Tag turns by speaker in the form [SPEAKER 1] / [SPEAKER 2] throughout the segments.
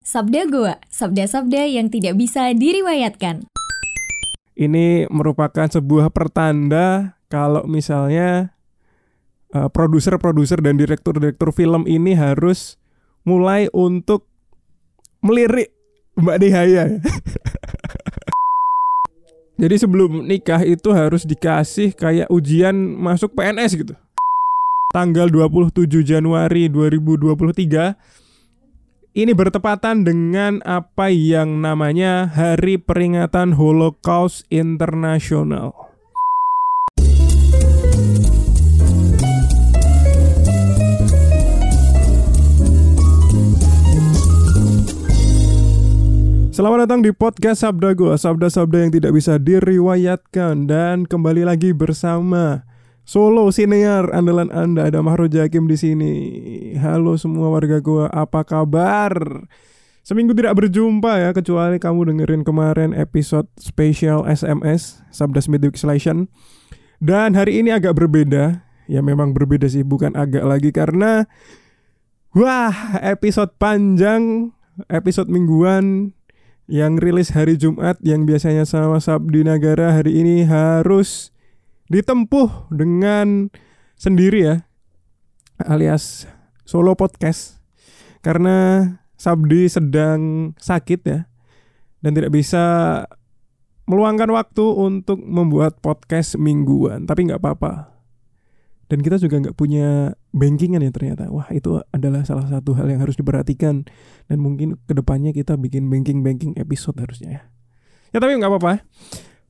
[SPEAKER 1] Sabda Goa, sabda-sabda yang tidak bisa diriwayatkan.
[SPEAKER 2] Ini merupakan sebuah pertanda kalau misalnya uh, produser-produser dan direktur-direktur film ini harus mulai untuk melirik Mbak Dehaya. Jadi sebelum nikah itu harus dikasih kayak ujian masuk PNS gitu. Tanggal 27 Januari 2023 ini bertepatan dengan apa yang namanya Hari Peringatan Holocaust Internasional. Selamat datang di podcast Sabda Gua, sabda-sabda yang tidak bisa diriwayatkan dan kembali lagi bersama Solo senior andalan Anda ada Mahro Jakim di sini. Halo semua warga gua, apa kabar? Seminggu tidak berjumpa ya kecuali kamu dengerin kemarin episode spesial SMS Sabda Smith Legislation. Dan hari ini agak berbeda. Ya memang berbeda sih, bukan agak lagi karena wah, episode panjang, episode mingguan yang rilis hari Jumat yang biasanya sama Sabdi Nagara hari ini harus ditempuh dengan sendiri ya alias solo podcast. Karena Sabdi sedang sakit ya dan tidak bisa meluangkan waktu untuk membuat podcast mingguan tapi nggak apa-apa. Dan kita juga nggak punya bankingan ya ternyata. Wah itu adalah salah satu hal yang harus diperhatikan. Dan mungkin ke depannya kita bikin banking banking episode harusnya ya. Ya tapi nggak apa-apa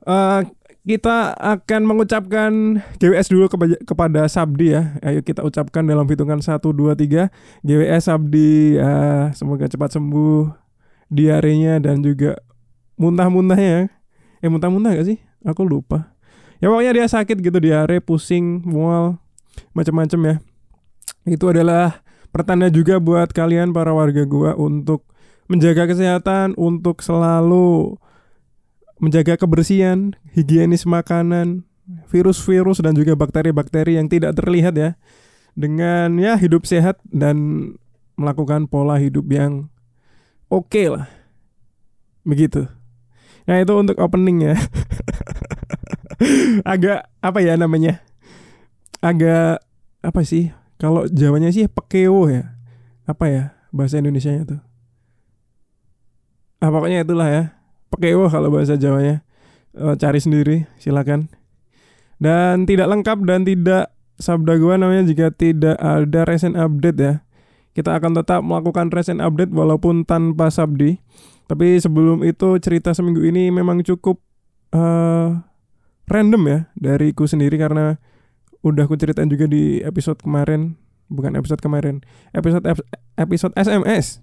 [SPEAKER 2] uh, kita akan mengucapkan GWS dulu kepada, kepada Sabdi ya. Ayo kita ucapkan dalam hitungan 1 2 3 GWS Sabdi uh, semoga cepat sembuh diarenya dan juga muntah-muntahnya. Eh muntah-muntah gak sih? Aku lupa. Ya pokoknya dia sakit gitu diare, pusing, mual macam-macam ya. Itu adalah pertanda juga buat kalian para warga gua untuk menjaga kesehatan, untuk selalu menjaga kebersihan, higienis makanan, virus-virus dan juga bakteri-bakteri yang tidak terlihat ya. Dengan ya hidup sehat dan melakukan pola hidup yang oke okay lah. Begitu. Nah, itu untuk opening ya. Agak apa ya namanya? agak apa sih? Kalau Jawanya sih pekeo ya. Apa ya bahasa Indonesia nya tuh? Ah, pokoknya itulah ya. Pekeo kalau bahasa Jawanya. E, cari sendiri, silakan. Dan tidak lengkap dan tidak sabda gua namanya jika tidak ada recent update ya. Kita akan tetap melakukan recent update walaupun tanpa sabdi. Tapi sebelum itu cerita seminggu ini memang cukup uh, random ya dariku sendiri karena udah aku ceritain juga di episode kemarin bukan episode kemarin episode episode SMS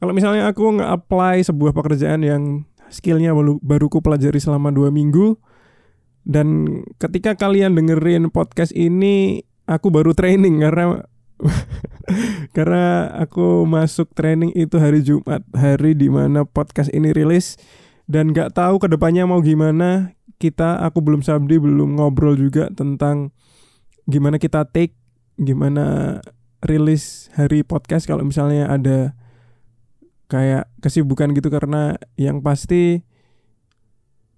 [SPEAKER 2] kalau misalnya aku nge-apply sebuah pekerjaan yang skillnya baru, baru ku pelajari selama dua minggu dan ketika kalian dengerin podcast ini aku baru training karena karena aku masuk training itu hari Jumat hari di mana podcast ini rilis. Dan gak tahu ke depannya mau gimana kita aku belum sabdi belum ngobrol juga tentang gimana kita take gimana rilis hari podcast. Kalau misalnya ada kayak kesibukan gitu karena yang pasti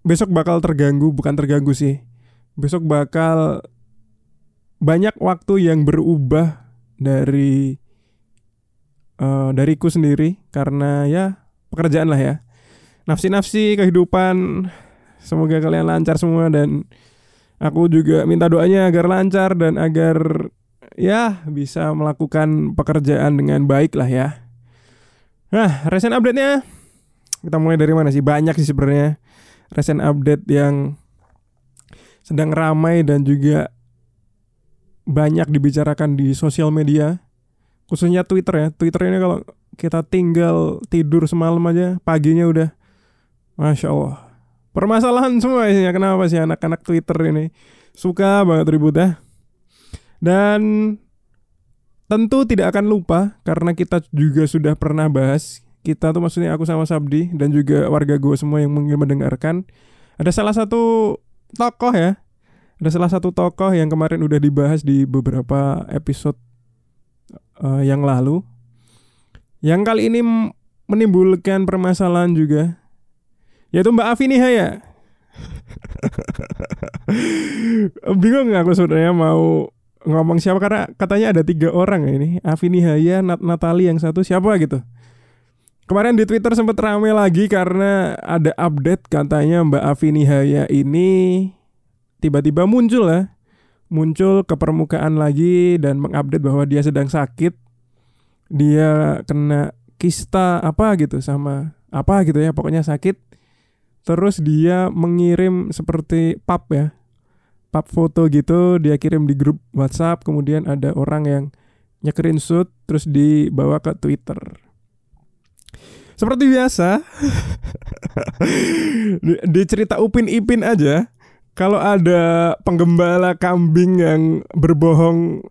[SPEAKER 2] besok bakal terganggu bukan terganggu sih besok bakal banyak waktu yang berubah dari uh, dariku sendiri karena ya pekerjaan lah ya nafsi-nafsi kehidupan Semoga kalian lancar semua dan aku juga minta doanya agar lancar dan agar ya bisa melakukan pekerjaan dengan baik lah ya. Nah, recent update-nya. Kita mulai dari mana sih? Banyak sih sebenarnya recent update yang sedang ramai dan juga banyak dibicarakan di sosial media. Khususnya Twitter ya. Twitter ini kalau kita tinggal tidur semalam aja paginya udah Masya Allah. Permasalahan semua isinya kenapa sih anak-anak Twitter ini suka banget ribut ya? Dan tentu tidak akan lupa karena kita juga sudah pernah bahas. Kita tuh maksudnya aku sama Sabdi dan juga warga gue semua yang mungkin mendengarkan. Ada salah satu tokoh ya. Ada salah satu tokoh yang kemarin udah dibahas di beberapa episode uh, yang lalu. Yang kali ini menimbulkan permasalahan juga yaitu Mbak Afi Nihaya. Bingung aku sebenarnya mau ngomong siapa? Karena katanya ada tiga orang ya ini. Afi Nihaya, Nat Natali yang satu siapa gitu. Kemarin di Twitter sempat rame lagi karena ada update katanya Mbak Afi Nihaya ini tiba-tiba muncul lah muncul ke permukaan lagi dan mengupdate bahwa dia sedang sakit. Dia kena kista apa gitu sama apa gitu ya pokoknya sakit. Terus dia mengirim seperti pap ya pap foto gitu dia kirim di grup WhatsApp kemudian ada orang yang nyekerin shoot terus dibawa ke Twitter seperti biasa di, di cerita Upin Ipin aja kalau ada penggembala kambing yang berbohong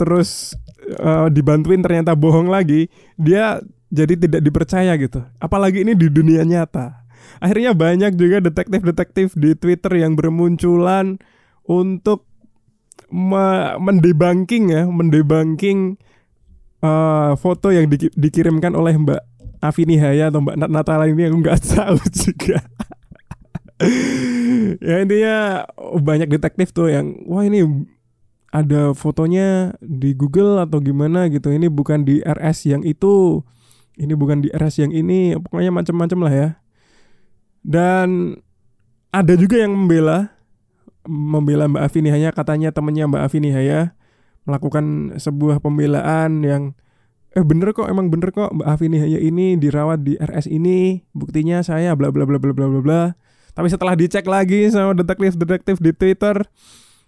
[SPEAKER 2] terus uh, dibantuin ternyata bohong lagi, dia jadi tidak dipercaya gitu. Apalagi ini di dunia nyata. Akhirnya banyak juga detektif-detektif di Twitter yang bermunculan untuk me mendebanking ya, mendebanking uh, foto yang di dikirimkan oleh Mbak Afini Haya atau Mbak Natala ini yang nggak tahu juga. ya intinya banyak detektif tuh yang wah ini ada fotonya di Google atau gimana gitu. Ini bukan di RS yang itu. Ini bukan di RS yang ini. Pokoknya macam-macam lah ya. Dan ada juga yang membela membela Mbak Afi hanya katanya temennya Mbak Afi Nihaya melakukan sebuah pembelaan yang eh bener kok emang bener kok Mbak Afi Nihaya ini dirawat di RS ini buktinya saya bla bla bla bla bla bla bla tapi setelah dicek lagi sama detektif-detektif di Twitter,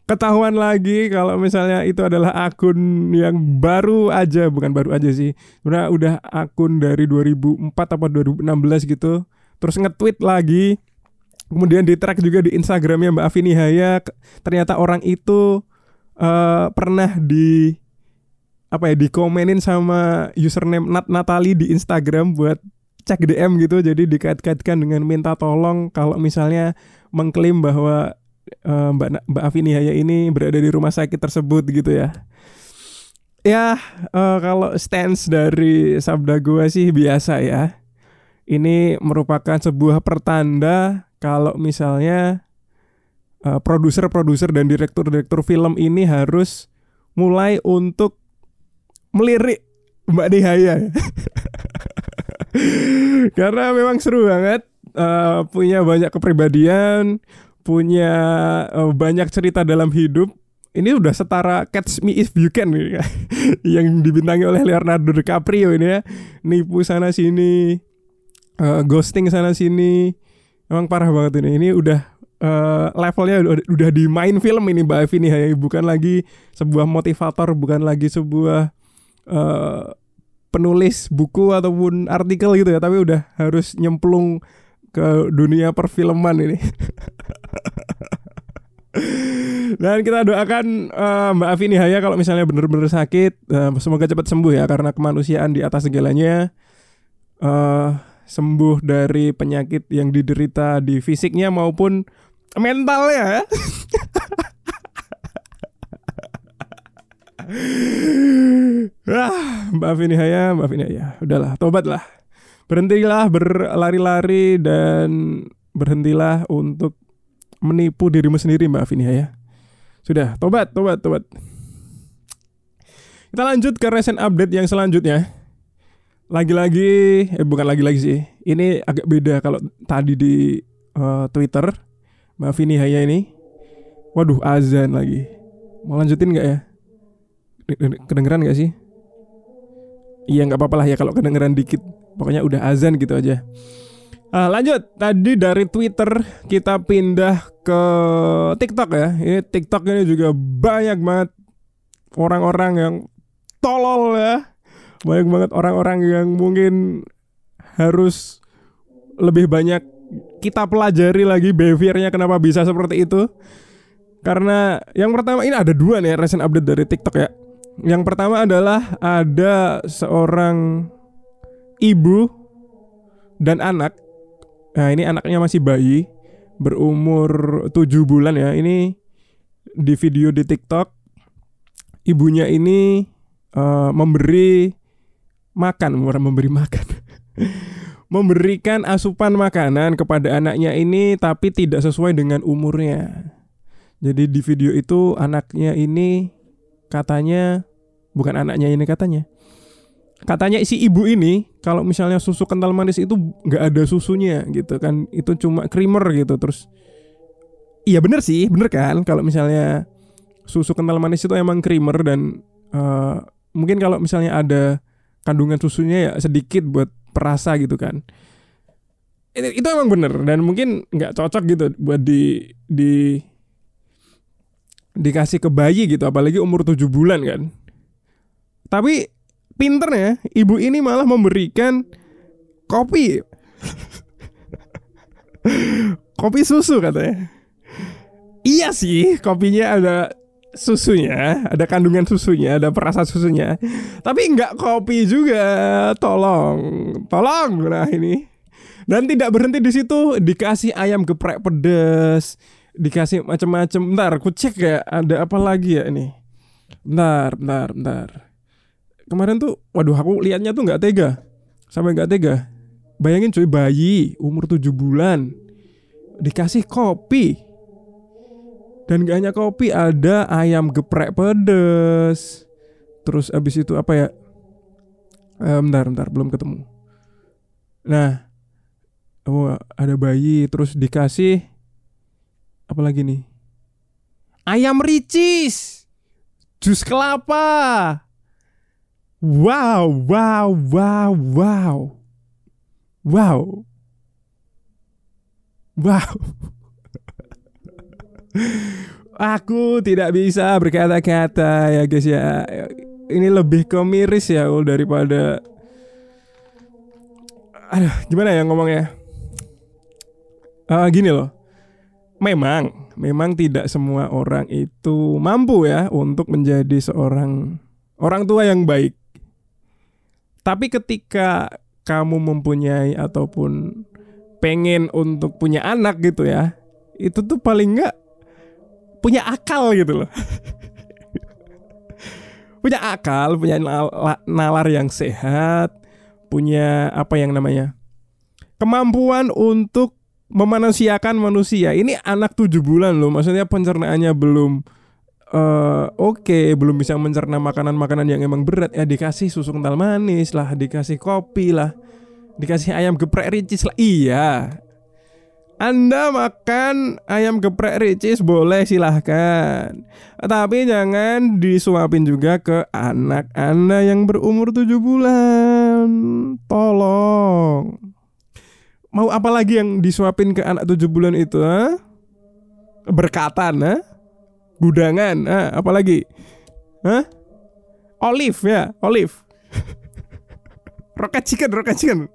[SPEAKER 2] ketahuan lagi kalau misalnya itu adalah akun yang baru aja, bukan baru aja sih. Sebenarnya udah akun dari 2004 atau 2016 gitu. Terus nge-tweet lagi. Kemudian di track juga di Instagramnya Mbak Afi Nihaya. Ternyata orang itu uh, pernah di apa ya dikomenin sama username Nat Natali di Instagram buat cek DM gitu jadi dikait-kaitkan dengan minta tolong kalau misalnya mengklaim bahwa uh, Mbak Mbak Afi Nihaya ini berada di rumah sakit tersebut gitu ya. Ya, uh, kalau stance dari sabda gue sih biasa ya. Ini merupakan sebuah pertanda kalau misalnya uh, produser-produser dan direktur-direktur film ini harus mulai untuk melirik Mbak Nihaya. Karena memang seru banget uh, punya banyak kepribadian, punya uh, banyak cerita dalam hidup. Ini udah setara Catch Me If You Can nih, yang dibintangi oleh Leonardo DiCaprio ini ya. Nipu sana sini, uh, ghosting sana sini. Emang parah banget ini. Ini udah uh, levelnya udah, udah di main film ini Mbak Evi nih ya. Bukan lagi sebuah motivator, bukan lagi sebuah uh, penulis buku ataupun artikel gitu ya tapi udah harus nyemplung ke dunia perfilman ini dan kita doakan uh, Mbak Afi Nihaya kalau misalnya benar-benar sakit uh, semoga cepat sembuh ya karena kemanusiaan di atas segalanya uh, sembuh dari penyakit yang diderita di fisiknya maupun mentalnya ah, Mbak Haya, Mbak Haya, udahlah, tobatlah. Berhentilah berlari-lari dan berhentilah untuk menipu dirimu sendiri, Mbak Vini Haya. Sudah, tobat, tobat, tobat. Kita lanjut ke recent update yang selanjutnya. Lagi-lagi, eh bukan lagi-lagi sih. Ini agak beda kalau tadi di uh, Twitter, Mbak Vini Haya ini. Waduh, azan lagi. Mau lanjutin nggak ya? kedengeran gak sih? Iya nggak apa-apa lah ya kalau kedengeran dikit. Pokoknya udah azan gitu aja. Uh, lanjut tadi dari Twitter kita pindah ke TikTok ya. Ini TikTok ini juga banyak banget orang-orang yang tolol ya. Banyak banget orang-orang yang mungkin harus lebih banyak kita pelajari lagi behaviornya kenapa bisa seperti itu. Karena yang pertama ini ada dua nih recent update dari TikTok ya. Yang pertama adalah ada seorang ibu dan anak. Nah, ini anaknya masih bayi, berumur 7 bulan ya. Ini di video di TikTok ibunya ini uh, memberi makan, memberi makan. memberikan asupan makanan kepada anaknya ini tapi tidak sesuai dengan umurnya. Jadi di video itu anaknya ini katanya bukan anaknya ini katanya. Katanya si ibu ini kalau misalnya susu kental manis itu nggak ada susunya gitu kan, itu cuma creamer gitu terus. Iya bener sih, bener kan kalau misalnya susu kental manis itu emang creamer dan uh, mungkin kalau misalnya ada kandungan susunya ya sedikit buat perasa gitu kan. Itu, itu emang bener dan mungkin nggak cocok gitu buat di di dikasih ke bayi gitu apalagi umur 7 bulan kan. Tapi pinternya ibu ini malah memberikan kopi. Kopi susu katanya. Iya sih kopinya ada susunya, ada kandungan susunya, ada perasa susunya. Tapi nggak kopi juga, tolong, tolong. Nah ini dan tidak berhenti di situ, dikasih ayam geprek pedas, dikasih macam-macam. Bentar, aku cek ya ada apa lagi ya ini. Bentar, bentar, bentar. Kemarin tuh, waduh aku liatnya tuh nggak tega, sampai nggak tega. Bayangin cuy bayi umur 7 bulan dikasih kopi dan gak hanya kopi, ada ayam geprek pedes. Terus abis itu apa ya? Eh, bentar, bentar, belum ketemu. Nah, oh ada bayi, terus dikasih apa lagi nih? Ayam ricis, jus kelapa. Wow, wow, wow, wow, wow, wow. Aku tidak bisa berkata-kata ya guys ya. Ini lebih ke miris ya ul daripada Aduh, gimana ya ngomongnya? Uh, gini loh. Memang, memang tidak semua orang itu mampu ya untuk menjadi seorang orang tua yang baik. Tapi ketika kamu mempunyai ataupun pengen untuk punya anak gitu ya, itu tuh paling enggak punya akal gitu loh. punya akal, punya nalar yang sehat, punya apa yang namanya? kemampuan untuk memanusiakan manusia. Ini anak tujuh bulan loh, maksudnya pencernaannya belum uh, oke, okay, belum bisa mencerna makanan-makanan yang emang berat. Ya dikasih susu kental manis lah, dikasih kopi lah, dikasih ayam geprek ricis lah. Iya, anda makan ayam geprek ricis boleh silahkan Tapi jangan disuapin juga ke anak Anda yang berumur 7 bulan Tolong Mau apa lagi yang disuapin ke anak 7 bulan itu ha? Berkatan ha? Gudangan ha? Apa lagi? Hah? Olive ya Olive Rocket chicken Rocket chicken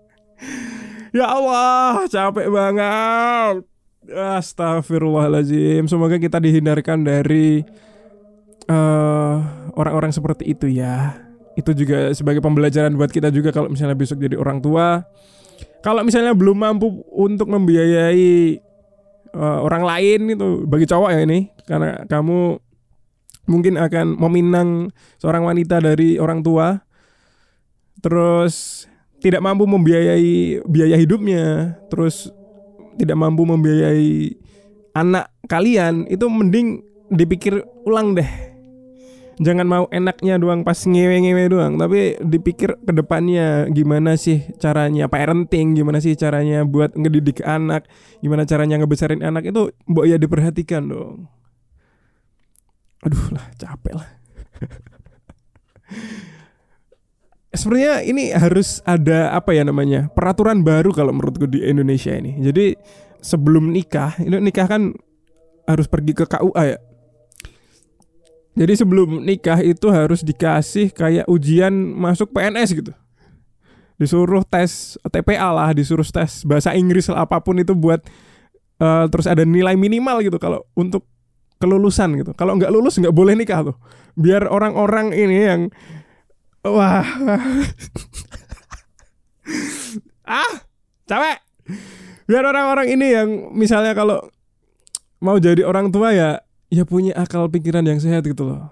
[SPEAKER 2] Ya Allah, capek banget. Astagfirullahaladzim. Semoga kita dihindarkan dari eh, orang-orang seperti itu ya. Itu juga sebagai pembelajaran buat kita juga kalau misalnya besok jadi orang tua. Kalau misalnya belum mampu untuk membiayai uh, orang lain itu bagi cowok ya ini karena kamu mungkin akan meminang seorang wanita dari orang tua. Terus tidak mampu membiayai biaya hidupnya, terus tidak mampu membiayai anak kalian, itu mending dipikir ulang deh. Jangan mau enaknya doang pas ngewe-ngewe doang, tapi dipikir ke depannya gimana sih caranya parenting, gimana sih caranya buat ngedidik anak, gimana caranya ngebesarin anak itu mbok ya diperhatikan dong. Aduh lah, capek lah. sebenarnya ini harus ada apa ya namanya peraturan baru kalau menurutku di Indonesia ini. Jadi sebelum nikah, ini nikah kan harus pergi ke KUA ya. Jadi sebelum nikah itu harus dikasih kayak ujian masuk PNS gitu. Disuruh tes TPA lah, disuruh tes bahasa Inggris lah, apa pun itu buat uh, terus ada nilai minimal gitu kalau untuk kelulusan gitu. Kalau nggak lulus nggak boleh nikah tuh. Biar orang-orang ini yang Wah. ah, capek. Biar orang-orang ini yang misalnya kalau mau jadi orang tua ya ya punya akal pikiran yang sehat gitu loh.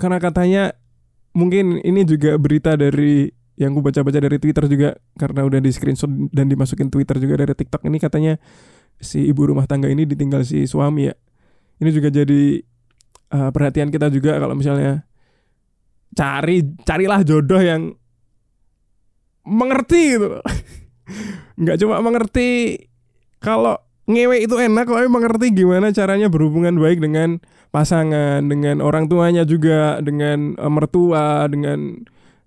[SPEAKER 2] Karena katanya mungkin ini juga berita dari yang gue baca-baca dari Twitter juga karena udah di screenshot dan dimasukin Twitter juga dari TikTok ini katanya si ibu rumah tangga ini ditinggal si suami ya. Ini juga jadi uh, perhatian kita juga kalau misalnya cari carilah jodoh yang mengerti gitu. Nggak cuma mengerti kalau ngewe itu enak tapi mengerti gimana caranya berhubungan baik dengan pasangan, dengan orang tuanya juga, dengan uh, mertua, dengan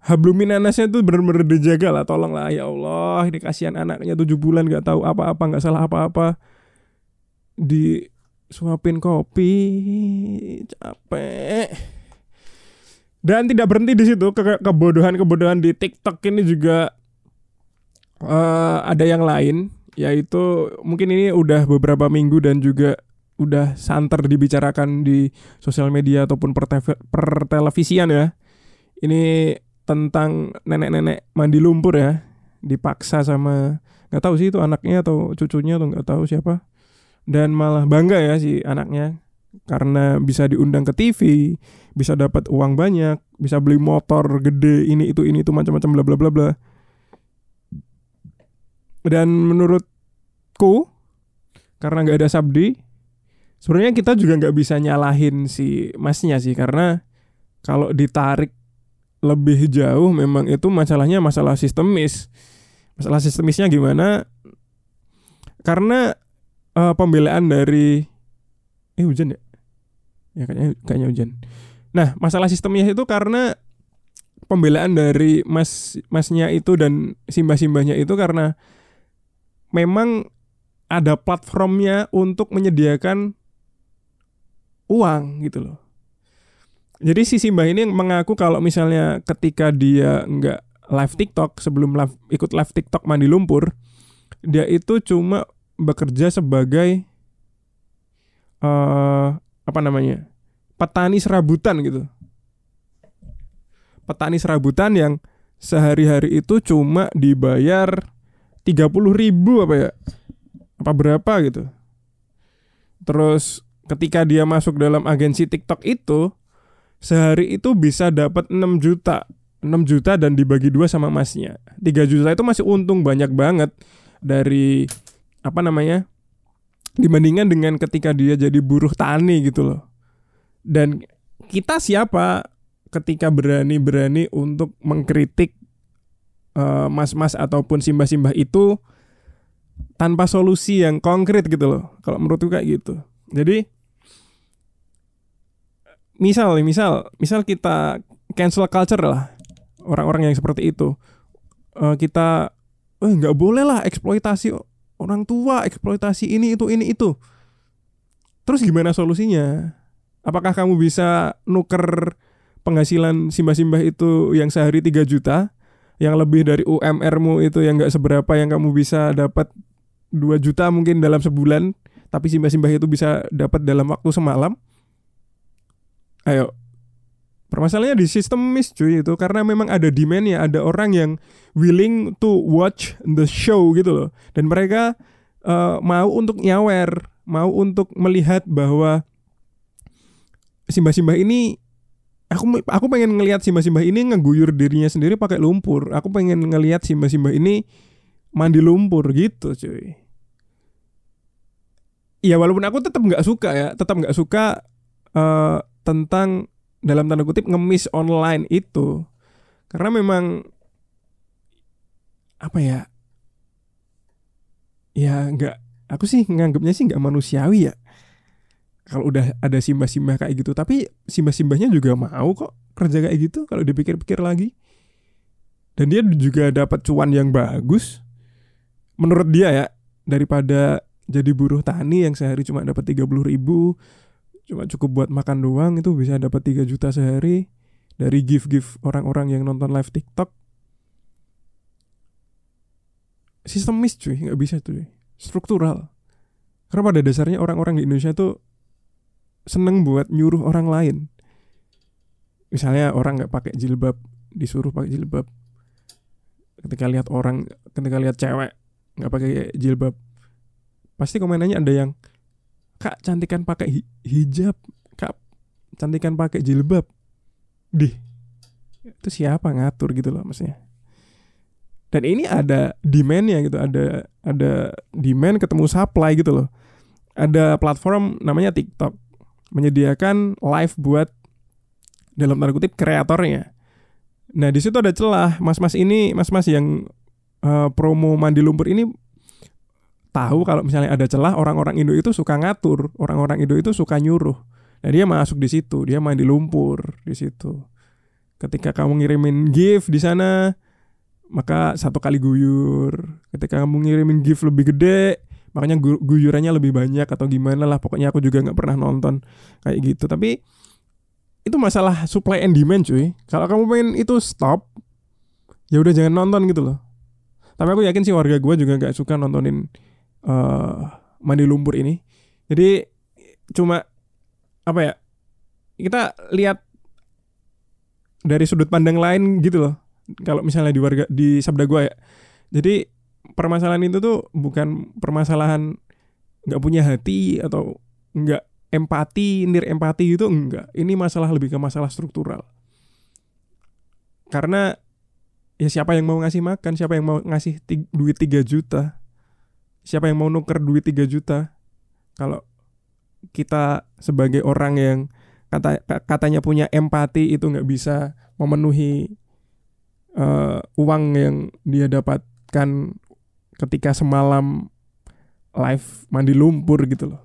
[SPEAKER 2] hablumin anasnya tuh bener-bener dijaga lah tolonglah ya Allah ini kasihan anaknya tujuh bulan nggak tahu apa-apa nggak salah apa-apa di suapin kopi capek dan tidak berhenti di situ ke kebodohan-kebodohan di TikTok ini juga uh, ada yang lain yaitu mungkin ini udah beberapa minggu dan juga udah santer dibicarakan di sosial media ataupun per, per televisian ya. Ini tentang nenek-nenek mandi lumpur ya dipaksa sama nggak tahu sih itu anaknya atau cucunya atau nggak tahu siapa. Dan malah bangga ya si anaknya karena bisa diundang ke TV bisa dapat uang banyak bisa beli motor gede ini itu ini itu macam-macam bla bla bla bla dan menurutku karena nggak ada sabdi sebenarnya kita juga nggak bisa nyalahin si masnya sih karena kalau ditarik lebih jauh memang itu masalahnya masalah sistemis. Masalah sistemisnya gimana? Karena uh, pembelaan dari eh hujan ya? Ya kayaknya kayaknya hujan. Nah, masalah sistemnya itu karena pembelaan dari mas masnya itu dan simbah-simbahnya itu karena memang ada platformnya untuk menyediakan uang gitu loh. Jadi si Simba ini mengaku kalau misalnya ketika dia nggak live TikTok sebelum live, ikut live TikTok mandi lumpur, dia itu cuma bekerja sebagai uh, apa namanya petani serabutan gitu. Petani serabutan yang sehari-hari itu cuma dibayar tiga puluh ribu apa ya apa berapa gitu. Terus ketika dia masuk dalam agensi TikTok itu sehari itu bisa dapat 6 juta 6 juta dan dibagi dua sama masnya 3 juta itu masih untung banyak banget dari apa namanya dibandingkan dengan ketika dia jadi buruh tani gitu loh dan kita siapa ketika berani-berani untuk mengkritik uh, mas-mas ataupun simbah-simbah itu tanpa solusi yang konkret gitu loh. Kalau menurutku kayak gitu. Jadi misal misal misal kita cancel culture lah orang-orang yang seperti itu. Uh, kita eh nggak boleh lah eksploitasi orang tua eksploitasi ini itu ini itu. Terus gimana solusinya apakah kamu bisa nuker penghasilan simbah-simbah itu yang sehari 3 juta? Yang lebih dari UMR-mu itu yang nggak seberapa yang kamu bisa dapat 2 juta mungkin dalam sebulan tapi simbah-simbah itu bisa dapat dalam waktu semalam? Ayo. Permasalahannya di sistemis cuy itu. Karena memang ada demand ya ada orang yang willing to watch the show gitu loh. Dan mereka uh, mau untuk nyawer mau untuk melihat bahwa simbah-simbah ini aku aku pengen ngelihat simbah-simbah ini ngeguyur dirinya sendiri pakai lumpur. Aku pengen ngelihat simbah-simbah ini mandi lumpur gitu cuy. Ya walaupun aku tetap nggak suka ya tetap nggak suka uh, tentang dalam tanda kutip ngemis online itu. Karena memang apa ya ya nggak aku sih nganggapnya sih nggak manusiawi ya kalau udah ada simbah-simbah kayak gitu. Tapi simbah-simbahnya juga mau kok kerja kayak gitu kalau dipikir-pikir lagi. Dan dia juga dapat cuan yang bagus. Menurut dia ya daripada jadi buruh tani yang sehari cuma dapat tiga puluh ribu cuma cukup buat makan doang itu bisa dapat 3 juta sehari dari gift-gift orang-orang yang nonton live TikTok. Sistemis cuy nggak bisa tuh struktural. Karena pada dasarnya orang-orang di Indonesia tuh seneng buat nyuruh orang lain. Misalnya orang nggak pakai jilbab disuruh pakai jilbab. Ketika lihat orang ketika lihat cewek nggak pakai jilbab pasti komenannya ada yang kak cantikan pakai hijab. Kak cantikan pakai jilbab. Dih itu siapa ngatur gitu loh maksudnya. Dan ini ada demandnya gitu, ada ada demand ketemu supply gitu loh. Ada platform namanya TikTok menyediakan live buat dalam tanda kutip kreatornya. Nah di situ ada celah, mas-mas ini, mas-mas yang uh, promo mandi lumpur ini tahu kalau misalnya ada celah orang-orang Indo itu suka ngatur, orang-orang Indo itu suka nyuruh. Nah dia masuk di situ, dia mandi lumpur di situ. Ketika kamu ngirimin gift di sana, maka satu kali guyur. Ketika kamu ngirimin gift lebih gede, makanya guyurannya lebih banyak atau gimana lah. Pokoknya aku juga nggak pernah nonton kayak gitu. Tapi itu masalah supply and demand cuy kalau kamu pengen itu stop ya udah jangan nonton gitu loh tapi aku yakin sih warga gue juga nggak suka nontonin uh, mandi lumpur ini jadi cuma apa ya kita lihat dari sudut pandang lain gitu loh kalau misalnya di warga di sabda gue ya jadi permasalahan itu tuh bukan permasalahan nggak punya hati atau nggak empati, nir empati gitu enggak. Ini masalah lebih ke masalah struktural. Karena ya siapa yang mau ngasih makan, siapa yang mau ngasih duit 3 juta, siapa yang mau nuker duit 3 juta. Kalau kita sebagai orang yang kata katanya punya empati itu nggak bisa memenuhi uh, uang yang dia dapatkan ketika semalam live mandi lumpur gitu loh.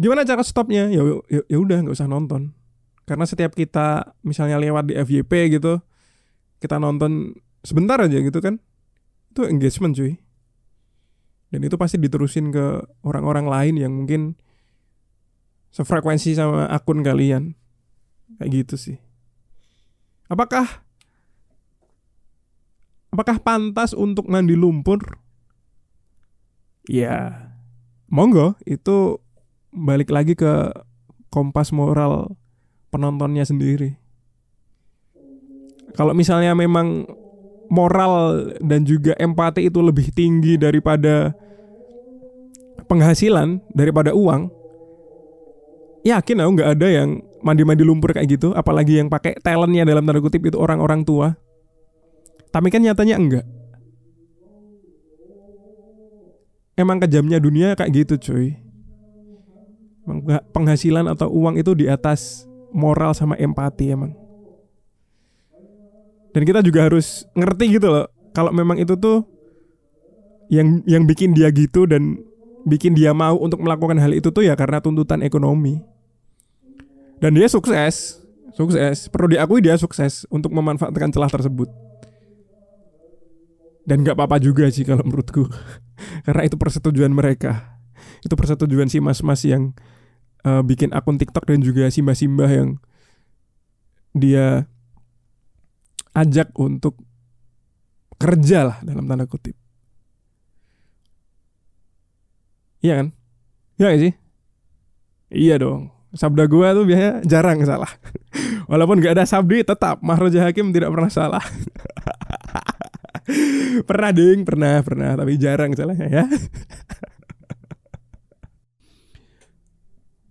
[SPEAKER 2] Gimana cara stopnya? Ya ya, ya udah nggak usah nonton. Karena setiap kita misalnya lewat di FYP gitu kita nonton sebentar aja gitu kan itu engagement cuy. Dan itu pasti diterusin ke orang-orang lain yang mungkin sefrekuensi sama akun kalian. Kayak gitu sih. Apakah apakah pantas untuk mandi lumpur ya monggo itu balik lagi ke kompas moral penontonnya sendiri. Kalau misalnya memang moral dan juga empati itu lebih tinggi daripada penghasilan daripada uang, yakin aku nggak ada yang mandi-mandi lumpur kayak gitu, apalagi yang pakai talentnya dalam tanda kutip itu orang-orang tua. Tapi kan nyatanya enggak. Emang kejamnya dunia kayak gitu cuy penghasilan atau uang itu di atas moral sama empati emang. Dan kita juga harus ngerti gitu loh, kalau memang itu tuh yang yang bikin dia gitu dan bikin dia mau untuk melakukan hal itu tuh ya karena tuntutan ekonomi. Dan dia sukses, sukses. Perlu diakui dia sukses untuk memanfaatkan celah tersebut. Dan gak apa-apa juga sih kalau menurutku, karena itu persetujuan mereka. Itu persetujuan si mas-mas yang uh, bikin akun TikTok dan juga simbah-simbah yang dia ajak untuk kerja lah dalam tanda kutip. Iya kan? Iya gak sih? Iya dong. Sabda gue tuh biasanya jarang salah. Walaupun gak ada sabdi tetap Mahroja Hakim tidak pernah salah. pernah ding, pernah, pernah, tapi jarang salahnya ya.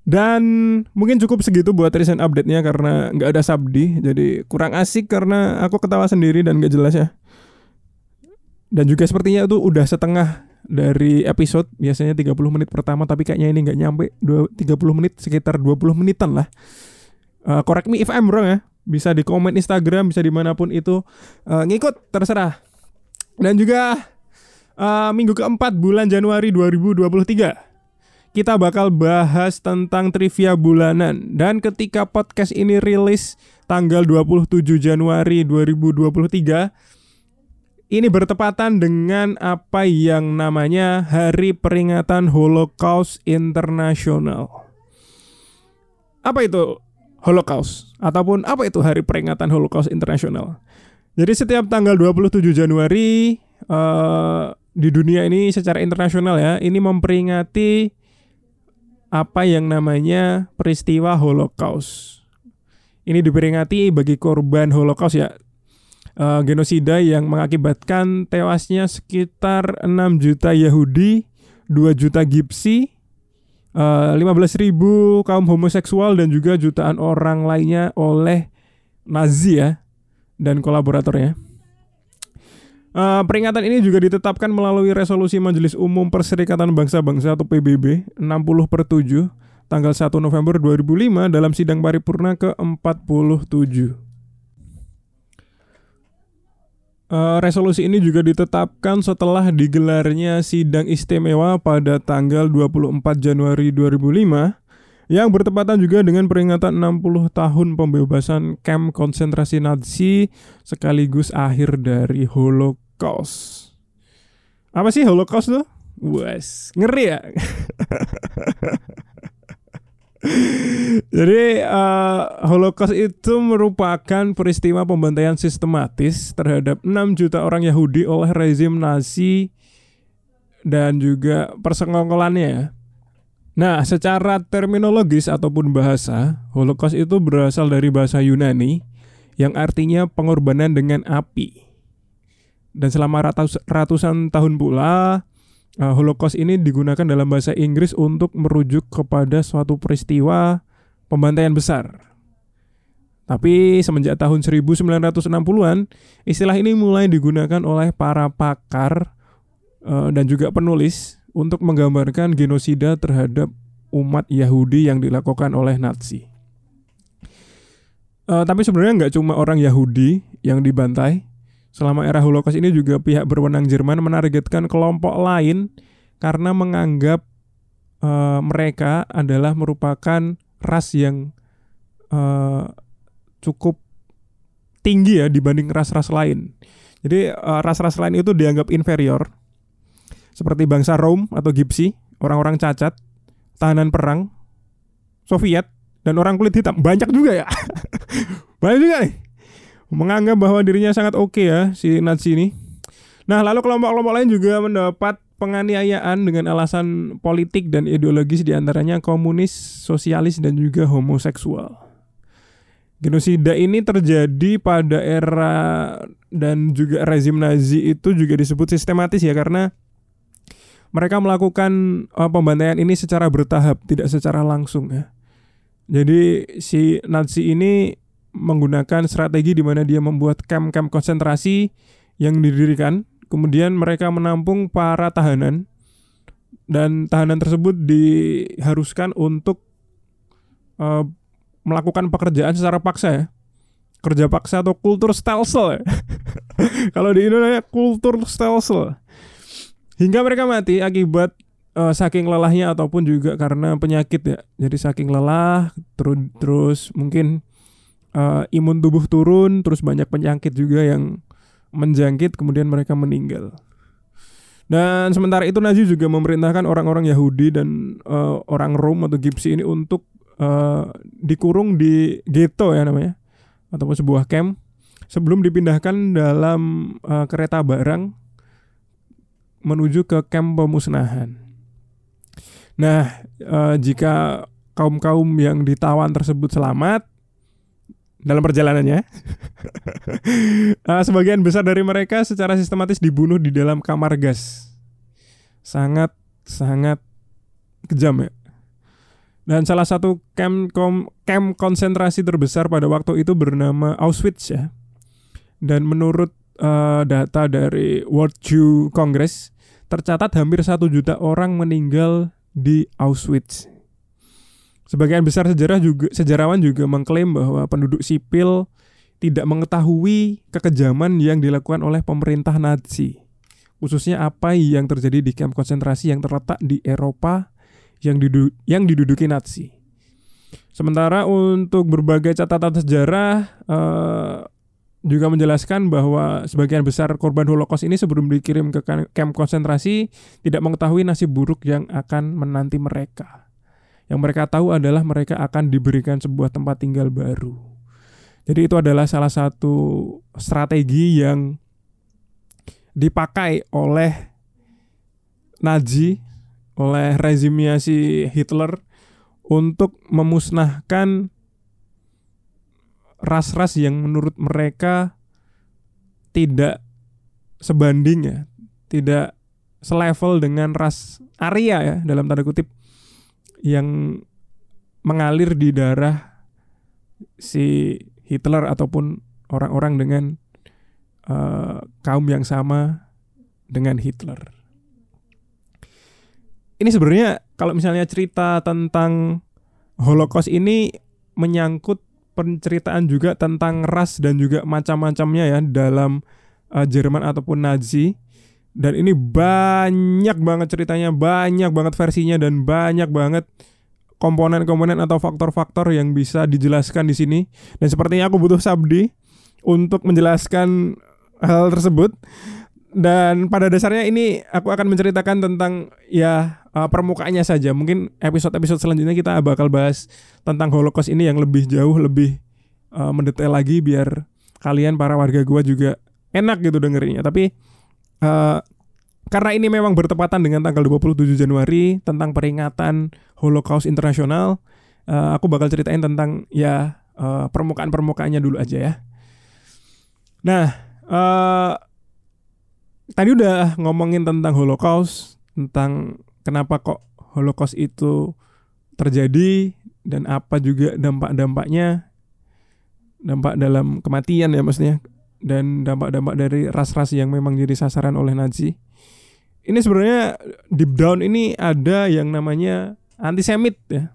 [SPEAKER 2] Dan mungkin cukup segitu buat recent update-nya karena nggak ada Sabdi, jadi kurang asik karena aku ketawa sendiri dan nggak jelas ya. Dan juga sepertinya itu udah setengah dari episode biasanya 30 menit pertama tapi kayaknya ini nggak nyampe 30 menit sekitar 20 menitan lah. Uh, correct me if I'm wrong ya. Bisa di komen Instagram, bisa di mana pun itu uh, ngikut terserah. Dan juga uh, minggu keempat bulan Januari 2023 kita bakal bahas tentang trivia bulanan dan ketika podcast ini rilis tanggal 27 Januari 2023 ini bertepatan dengan apa yang namanya Hari Peringatan Holocaust Internasional. Apa itu Holocaust? Ataupun apa itu Hari Peringatan Holocaust Internasional? Jadi setiap tanggal 27 Januari uh, di dunia ini secara internasional ya, ini memperingati apa yang namanya peristiwa Holocaust. Ini diperingati bagi korban Holocaust ya. Uh, genosida yang mengakibatkan tewasnya sekitar 6 juta Yahudi, 2 juta Gipsi, uh, eh, 15 ribu kaum homoseksual dan juga jutaan orang lainnya oleh Nazi ya dan kolaboratornya. Uh, peringatan ini juga ditetapkan melalui resolusi Majelis Umum Perserikatan Bangsa-Bangsa atau PBB 60 per 7 tanggal 1 November 2005 dalam sidang paripurna ke-47. Uh, resolusi ini juga ditetapkan setelah digelarnya sidang istimewa pada tanggal 24 Januari 2005 yang bertepatan juga dengan peringatan 60 tahun pembebasan kamp konsentrasi Nazi sekaligus akhir dari Holocaust. Apa sih Holocaust tuh? Wes, ngeri ya. Jadi uh, Holocaust itu merupakan peristiwa pembantaian sistematis terhadap 6 juta orang Yahudi oleh rezim Nazi dan juga persengkongkolannya. Nah, secara terminologis ataupun bahasa, Holocaust itu berasal dari bahasa Yunani yang artinya pengorbanan dengan api. Dan selama ratus, ratusan tahun pula, uh, Holocaust ini digunakan dalam bahasa Inggris untuk merujuk kepada suatu peristiwa pembantaian besar. Tapi semenjak tahun 1960-an, istilah ini mulai digunakan oleh para pakar uh, dan juga penulis untuk menggambarkan genosida terhadap umat Yahudi yang dilakukan oleh Nazi. Uh, tapi sebenarnya nggak cuma orang Yahudi yang dibantai, Selama era Holocaust ini juga pihak berwenang Jerman menargetkan kelompok lain karena menganggap uh, mereka adalah merupakan ras yang uh, cukup tinggi ya dibanding ras-ras lain. Jadi ras-ras lain itu dianggap inferior. Seperti bangsa Rom atau Gipsi, orang-orang cacat, tahanan perang, Soviet, dan orang kulit hitam. Banyak juga ya. Banyak juga nih menganggap bahwa dirinya sangat oke okay ya si Nazi ini. Nah, lalu kelompok-kelompok lain juga mendapat penganiayaan dengan alasan politik dan ideologis di antaranya komunis, sosialis, dan juga homoseksual. Genosida ini terjadi pada era dan juga rezim Nazi itu juga disebut sistematis ya karena mereka melakukan uh, pembantaian ini secara bertahap, tidak secara langsung ya. Jadi si Nazi ini menggunakan strategi di mana dia membuat camp-camp konsentrasi yang didirikan, kemudian mereka menampung para tahanan dan tahanan tersebut diharuskan untuk uh, melakukan pekerjaan secara paksa ya. Kerja paksa atau kultur stelsel ya. Kalau di Indonesia kultur stelsel. Hingga mereka mati akibat uh, saking lelahnya ataupun juga karena penyakit ya. Jadi saking lelah terus terus mungkin uh, imun tubuh turun, terus banyak penyakit juga yang menjangkit, kemudian mereka meninggal. Dan sementara itu Nazi juga memerintahkan orang-orang Yahudi dan uh, orang Rom atau Gipsi ini untuk uh, dikurung di ghetto ya namanya, ataupun sebuah camp sebelum dipindahkan dalam uh, kereta barang menuju ke camp pemusnahan. Nah, uh, jika kaum-kaum yang ditawan tersebut selamat, dalam perjalanannya. uh, sebagian besar dari mereka secara sistematis dibunuh di dalam kamar gas. Sangat sangat kejam ya. Dan salah satu camp kom, camp konsentrasi terbesar pada waktu itu bernama Auschwitz ya. Dan menurut uh, data dari World Jew Congress, tercatat hampir satu juta orang meninggal di Auschwitz. Sebagian besar sejarah juga sejarawan juga mengklaim bahwa penduduk sipil tidak mengetahui kekejaman yang dilakukan oleh pemerintah Nazi. Khususnya apa yang terjadi di kamp konsentrasi yang terletak di Eropa yang, didu yang diduduki Nazi. Sementara untuk berbagai catatan sejarah uh, juga menjelaskan bahwa sebagian besar korban Holocaust ini sebelum dikirim ke kamp konsentrasi tidak mengetahui nasib buruk yang akan menanti mereka. Yang mereka tahu adalah mereka akan diberikan sebuah tempat tinggal baru. Jadi itu adalah salah satu strategi yang dipakai oleh Nazi, oleh rezimnya si Hitler untuk memusnahkan ras-ras yang menurut mereka tidak sebanding ya, tidak selevel dengan ras Arya ya dalam tanda kutip yang mengalir di darah si Hitler ataupun orang-orang dengan uh, kaum yang sama dengan Hitler. Ini sebenarnya kalau misalnya cerita tentang Holocaust ini menyangkut penceritaan juga tentang ras dan juga macam-macamnya ya dalam uh, Jerman ataupun Nazi dan ini banyak banget ceritanya, banyak banget versinya dan banyak banget komponen-komponen atau faktor-faktor yang bisa dijelaskan di sini. Dan sepertinya aku butuh Sabdi untuk menjelaskan hal tersebut. Dan pada dasarnya ini aku akan menceritakan tentang ya uh, permukaannya saja. Mungkin episode-episode selanjutnya kita bakal bahas tentang Holocaust ini yang lebih jauh, lebih uh, mendetail lagi biar kalian para warga gua juga enak gitu dengerinnya. Tapi uh, karena ini memang bertepatan dengan tanggal 27 Januari tentang peringatan Holocaust Internasional, uh, aku bakal ceritain tentang ya uh, permukaan-permukaannya dulu aja ya. Nah, uh, tadi udah ngomongin tentang Holocaust, tentang kenapa kok Holocaust itu terjadi dan apa juga dampak-dampaknya, dampak dalam kematian ya maksudnya dan dampak-dampak dari ras-ras yang memang jadi sasaran oleh Nazi. Ini sebenarnya deep down ini ada yang namanya antisemit ya.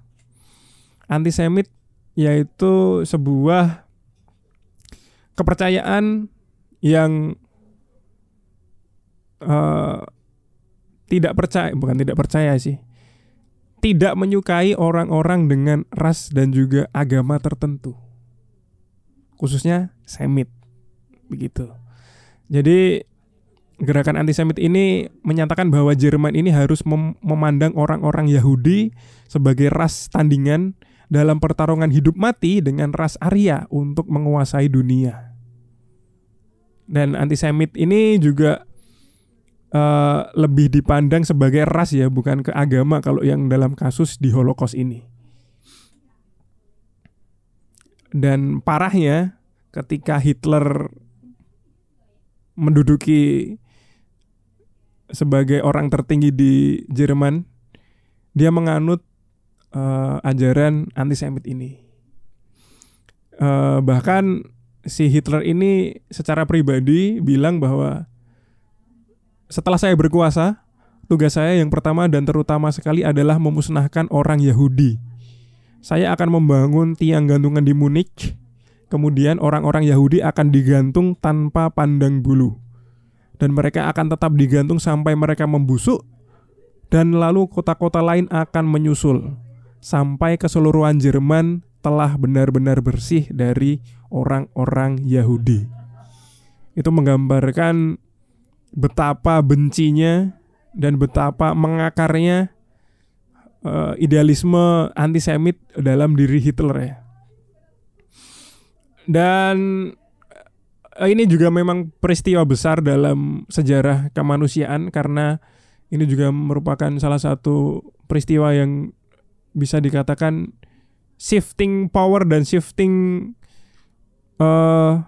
[SPEAKER 2] Antisemit yaitu sebuah kepercayaan yang uh, tidak percaya, bukan tidak percaya sih. Tidak menyukai orang-orang dengan ras dan juga agama tertentu. Khususnya Semit begitu. Jadi gerakan antisemit ini menyatakan bahwa Jerman ini harus mem memandang orang-orang Yahudi sebagai ras tandingan dalam pertarungan hidup mati dengan ras Arya untuk menguasai dunia. Dan antisemit ini juga uh, lebih dipandang sebagai ras ya, bukan ke agama kalau yang dalam kasus di Holocaust ini. Dan parahnya ketika Hitler menduduki sebagai orang tertinggi di Jerman, dia menganut uh, ajaran antisemit ini. Uh, bahkan si Hitler ini secara pribadi bilang bahwa setelah saya berkuasa, tugas saya yang pertama dan terutama sekali adalah memusnahkan orang Yahudi. Saya akan membangun tiang gantungan di Munich kemudian orang-orang Yahudi akan digantung tanpa pandang bulu. Dan mereka akan tetap digantung sampai mereka membusuk dan lalu kota-kota lain akan menyusul sampai keseluruhan Jerman telah benar-benar bersih dari orang-orang Yahudi. Itu menggambarkan betapa bencinya dan betapa mengakarnya uh, idealisme antisemit dalam diri Hitler ya. Dan eh, ini juga memang peristiwa besar dalam sejarah kemanusiaan karena ini juga merupakan salah satu peristiwa yang bisa dikatakan shifting power dan shifting uh,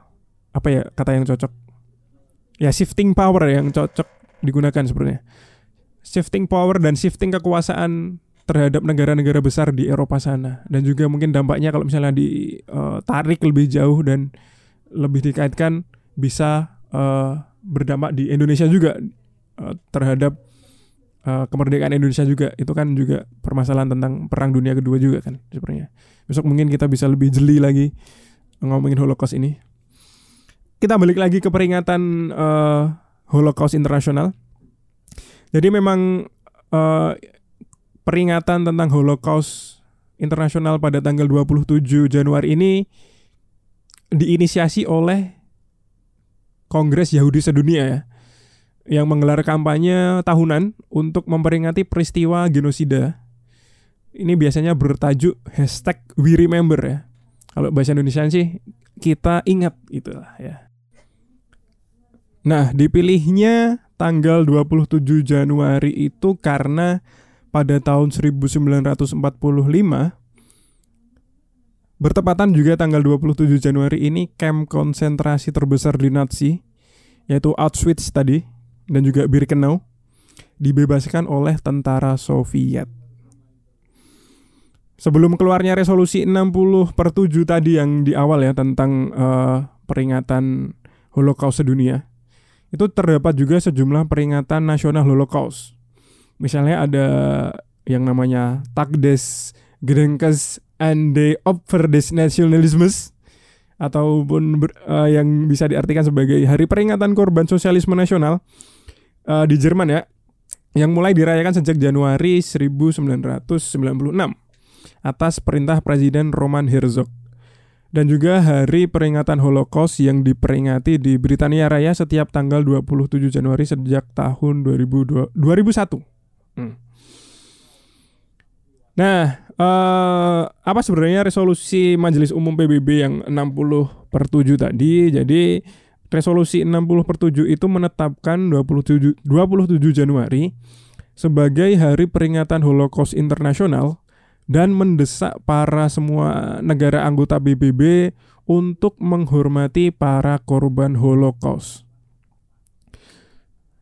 [SPEAKER 2] apa ya kata yang cocok ya shifting power yang cocok digunakan sebenarnya. Shifting power dan shifting kekuasaan terhadap negara-negara besar di Eropa sana. Dan juga mungkin dampaknya kalau misalnya ditarik uh, lebih jauh dan lebih dikaitkan bisa uh, berdampak di Indonesia juga uh, terhadap kemerdekaan Indonesia juga. Itu kan juga permasalahan tentang perang dunia kedua juga kan sebenarnya. Besok mungkin kita bisa lebih jeli lagi ngomongin Holocaust ini kita balik lagi ke peringatan uh, Holocaust internasional jadi memang uh, peringatan tentang Holocaust internasional pada tanggal 27 Januari ini diinisiasi oleh Kongres Yahudi Sedunia ya yang menggelar kampanye tahunan untuk memperingati peristiwa genosida. Ini biasanya bertajuk hashtag We Remember ya. Kalau bahasa Indonesia sih kita ingat itulah ya. Nah, dipilihnya tanggal 27 Januari itu karena pada tahun 1945 bertepatan juga tanggal 27 Januari ini camp konsentrasi terbesar di Nazi yaitu Auschwitz tadi dan juga Birkenau dibebaskan oleh tentara Soviet. Sebelum keluarnya resolusi 60 per 7 tadi yang di awal ya tentang uh, peringatan Holocaust sedunia, itu terdapat juga sejumlah peringatan nasional Holocaust. Misalnya ada yang namanya Tagdes Gedenkes and the Opfer des Nationalismus ataupun ber, uh, yang bisa diartikan sebagai Hari Peringatan Korban Sosialisme Nasional uh, di Jerman ya yang mulai dirayakan sejak Januari 1996 atas perintah Presiden Roman Herzog. Dan juga hari peringatan Holocaust yang diperingati di Britania Raya setiap tanggal 27 Januari sejak tahun 2002, 2001. Hmm. Nah, eh, apa sebenarnya resolusi Majelis Umum PBB yang 60 per 7 tadi? Jadi resolusi 60 per 7 itu menetapkan 27, 27 Januari sebagai hari peringatan Holocaust internasional dan mendesak para semua negara anggota PBB untuk menghormati para korban Holocaust.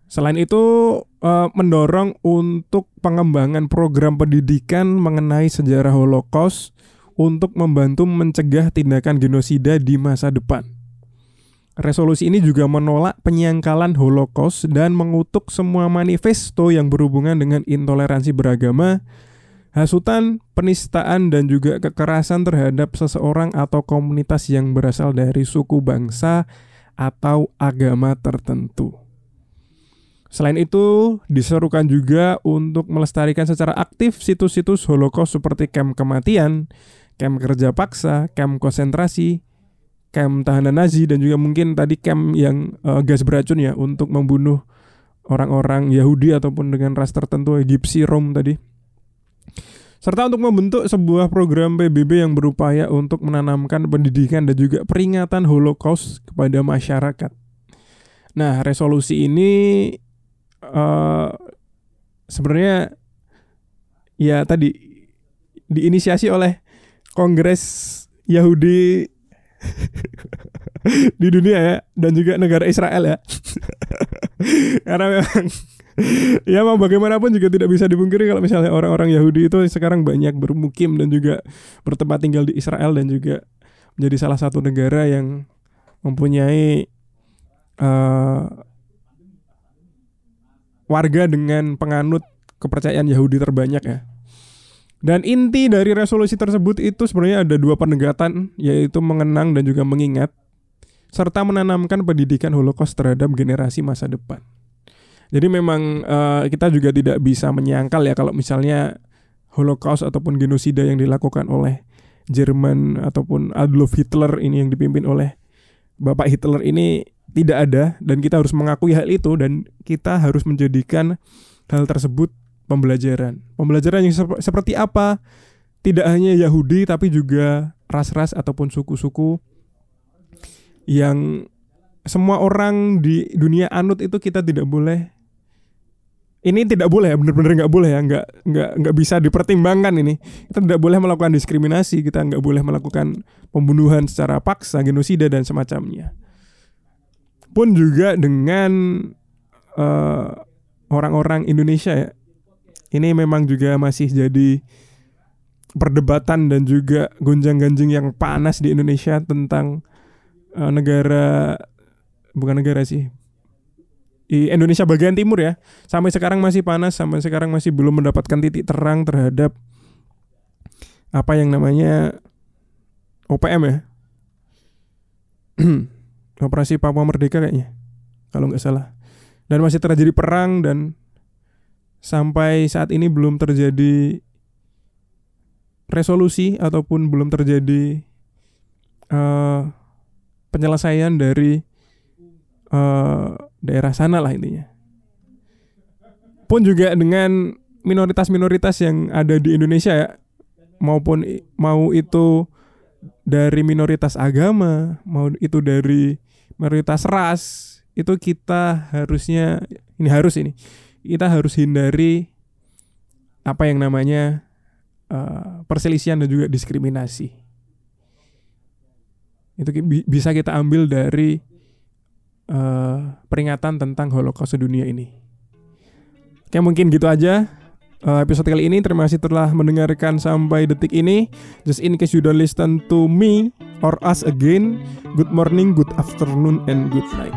[SPEAKER 2] Selain itu, eh, mendorong untuk pengembangan program pendidikan mengenai sejarah Holocaust untuk membantu mencegah tindakan genosida di masa depan. Resolusi ini juga menolak penyangkalan Holocaust dan mengutuk semua manifesto yang berhubungan dengan intoleransi beragama, hasutan, penistaan, dan juga kekerasan terhadap seseorang atau komunitas yang berasal dari suku bangsa atau agama tertentu. Selain itu, diserukan juga untuk melestarikan secara aktif situs-situs Holocaust seperti kamp kematian, kamp kerja paksa, kamp konsentrasi, camp tahanan Nazi dan juga mungkin tadi camp yang uh, gas beracun ya untuk membunuh orang-orang Yahudi ataupun dengan ras tertentu Egypsi Rom tadi. Serta untuk membentuk sebuah program PBB yang berupaya untuk menanamkan pendidikan dan juga peringatan Holocaust kepada masyarakat. Nah, resolusi ini uh, sebenarnya ya tadi diinisiasi oleh Kongres Yahudi di dunia ya dan juga negara Israel ya karena memang ya mau bagaimanapun juga tidak bisa dipungkiri kalau misalnya orang-orang Yahudi itu sekarang banyak bermukim dan juga bertempat tinggal di Israel dan juga menjadi salah satu negara yang mempunyai uh, warga dengan penganut kepercayaan Yahudi terbanyak ya dan inti dari resolusi tersebut itu sebenarnya ada dua pendekatan, yaitu mengenang dan juga mengingat, serta menanamkan pendidikan Holocaust terhadap generasi masa depan. Jadi memang uh, kita juga tidak bisa menyangkal ya kalau misalnya Holocaust ataupun genosida yang dilakukan oleh Jerman ataupun Adolf Hitler ini yang dipimpin oleh Bapak Hitler ini tidak ada dan kita harus mengakui hal itu dan kita harus menjadikan hal tersebut pembelajaran. Pembelajaran yang sep seperti apa? Tidak hanya Yahudi tapi juga ras-ras ataupun suku-suku yang semua orang di dunia anut itu kita tidak boleh ini tidak boleh ya benar-benar nggak boleh ya. Nggak nggak nggak bisa dipertimbangkan ini. Kita tidak boleh melakukan diskriminasi. Kita nggak boleh melakukan pembunuhan secara paksa genosida dan semacamnya. Pun juga dengan eh, orang-orang uh, Indonesia ya. Ini memang juga masih jadi perdebatan dan juga gonjang-ganjing yang panas di Indonesia tentang uh, negara bukan negara sih di Indonesia bagian timur ya. Sampai sekarang masih panas sampai sekarang masih belum mendapatkan titik terang terhadap apa yang namanya OPM ya. Operasi Papua Merdeka kayaknya kalau nggak salah. Dan masih terjadi perang dan sampai saat ini belum terjadi resolusi ataupun belum terjadi uh, penyelesaian dari uh, daerah sana lah intinya. Pun juga dengan minoritas-minoritas yang ada di Indonesia ya, maupun mau itu dari minoritas agama, mau itu dari minoritas ras, itu kita harusnya ini harus ini kita harus hindari apa yang namanya uh, perselisihan dan juga diskriminasi. Itu bisa kita ambil dari uh, peringatan tentang Holocaust dunia ini. Oke mungkin gitu aja uh, episode kali ini. Terima kasih telah mendengarkan sampai detik ini. Just in case you don't listen to me or us again, good morning, good afternoon, and good night.